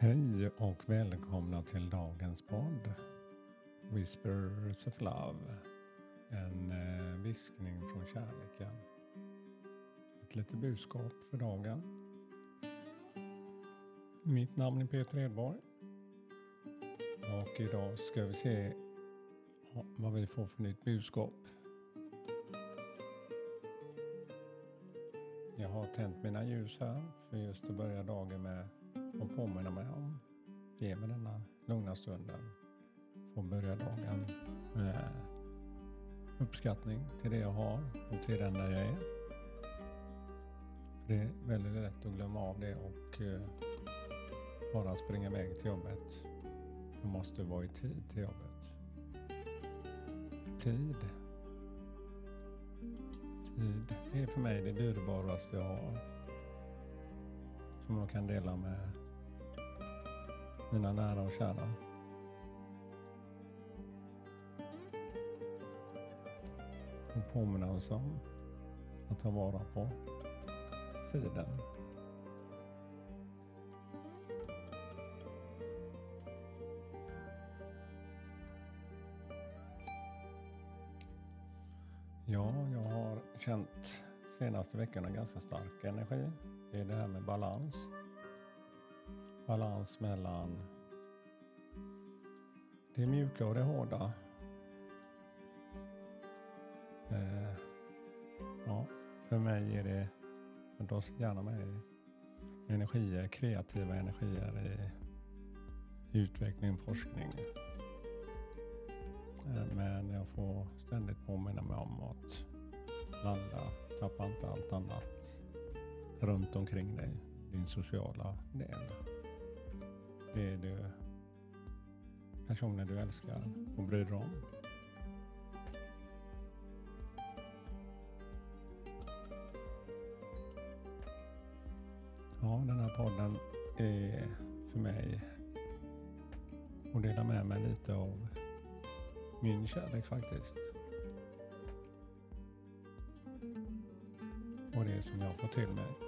Hej och välkomna till dagens podd Whispers of Love. En eh, viskning från kärleken. Ett litet budskap för dagen. Mitt namn är Peter Edborg. Och idag ska vi se vad vi får för nytt budskap. Jag har tänt mina ljus här för just att börja dagen med och påminna mig om. Ge mig denna lugna stunden. Få börja dagen med uppskattning till det jag har och till den där jag är. För det är väldigt lätt att glömma av det och eh, bara springa iväg till jobbet. Jag måste vara i tid till jobbet. Tid. Tid är för mig det dyrbaraste jag har. Som jag kan dela med mina nära och kära. Och påminna oss om att ta vara på tiden. Ja, jag har känt senaste veckorna ganska stark energi. Det är det här med balans. Balans mellan det mjuka och det hårda. Eh, ja, för mig är det, jag dras gärna med i energier, kreativa energier i utveckling, forskning. Eh, men jag får ständigt påminna mig om att landa, tappa inte allt annat runt omkring dig, din sociala del. Det är du personer du älskar och bryr dig om. Ja, den här podden är för mig att dela med mig lite av min kärlek faktiskt. Och det som jag får till mig.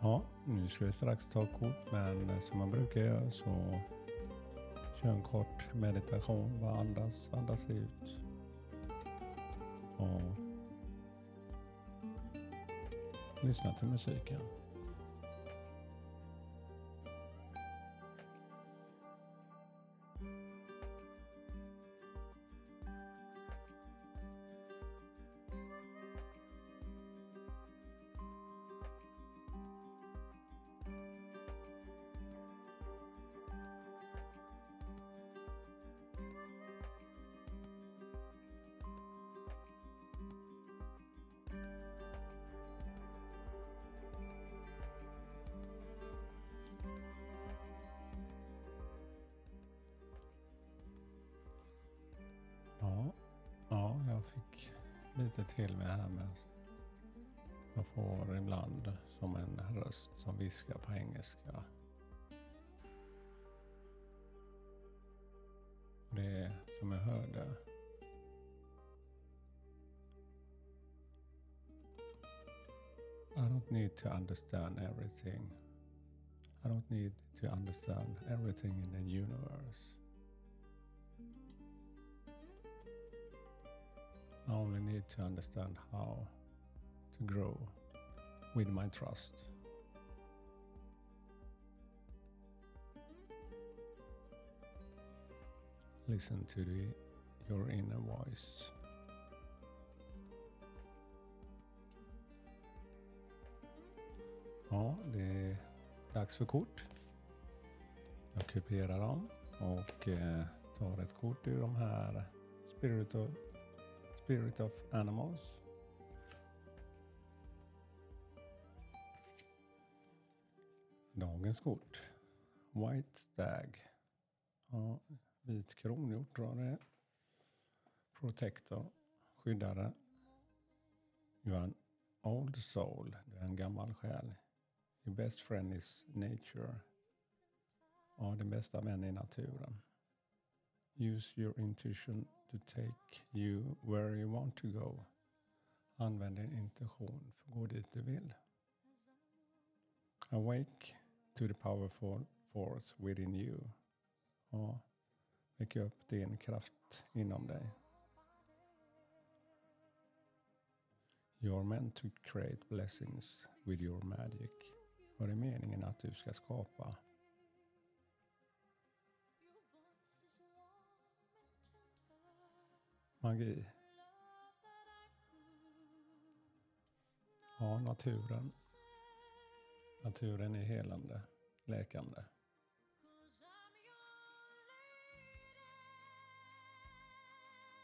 Ja, nu ska vi strax ta kort, men eh, som man brukar göra så kör en kort meditation. Bara andas, andas ut. Och lyssna till musiken. Jag fick lite till mig här med jag får ibland som en röst som viskar på engelska. Det som jag hörde I don't need to understand everything. I don't need to understand everything in the universe. I only need to understand how to grow with my trust. Listen to the, your inner voice. Ja, det är dags för kort. Jag kuperar dem och eh, tar ett kort ur de här Spirit of, Spirit of Animals. Dagens kort. White Stag. Ja, vit kronhjort tror jag det är. Protector. Skyddare. You are an old soul. Du är en gammal själ. Your best friend is nature. Ja, din bästa vän är naturen. Use your intuition to take you where you want to go. Använd din intuition för att gå dit du vill. Awake to the powerful force within you. Och väck upp din kraft inom dig. You're meant to create blessings with your magic. Och det är meningen att du ska skapa magi. Ja, naturen. Naturen är helande, läkande.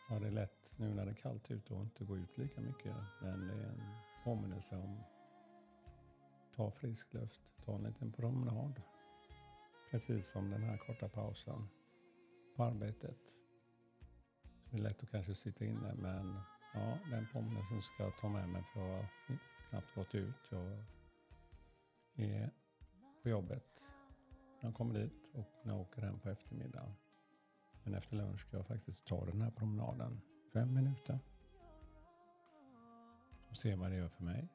Ja, det är lätt nu när det är kallt ute och inte gå ut lika mycket. Men det är en påminnelse om ta frisk luft, ta en liten promenad. Precis som den här korta pausen på arbetet. Det är lätt att kanske sitta inne men ja, den påminnelsen ska jag ta med mig för jag har knappt gått ut. Jag är på jobbet när jag kommer dit och när jag åker hem på eftermiddagen. Men efter lunch ska jag faktiskt ta den här promenaden. Fem minuter. Och se vad det gör för mig.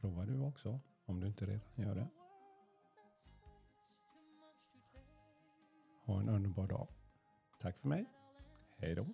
Prova du också om du inte redan gör det. Ha en underbar dag. Tack för mig. Hej då.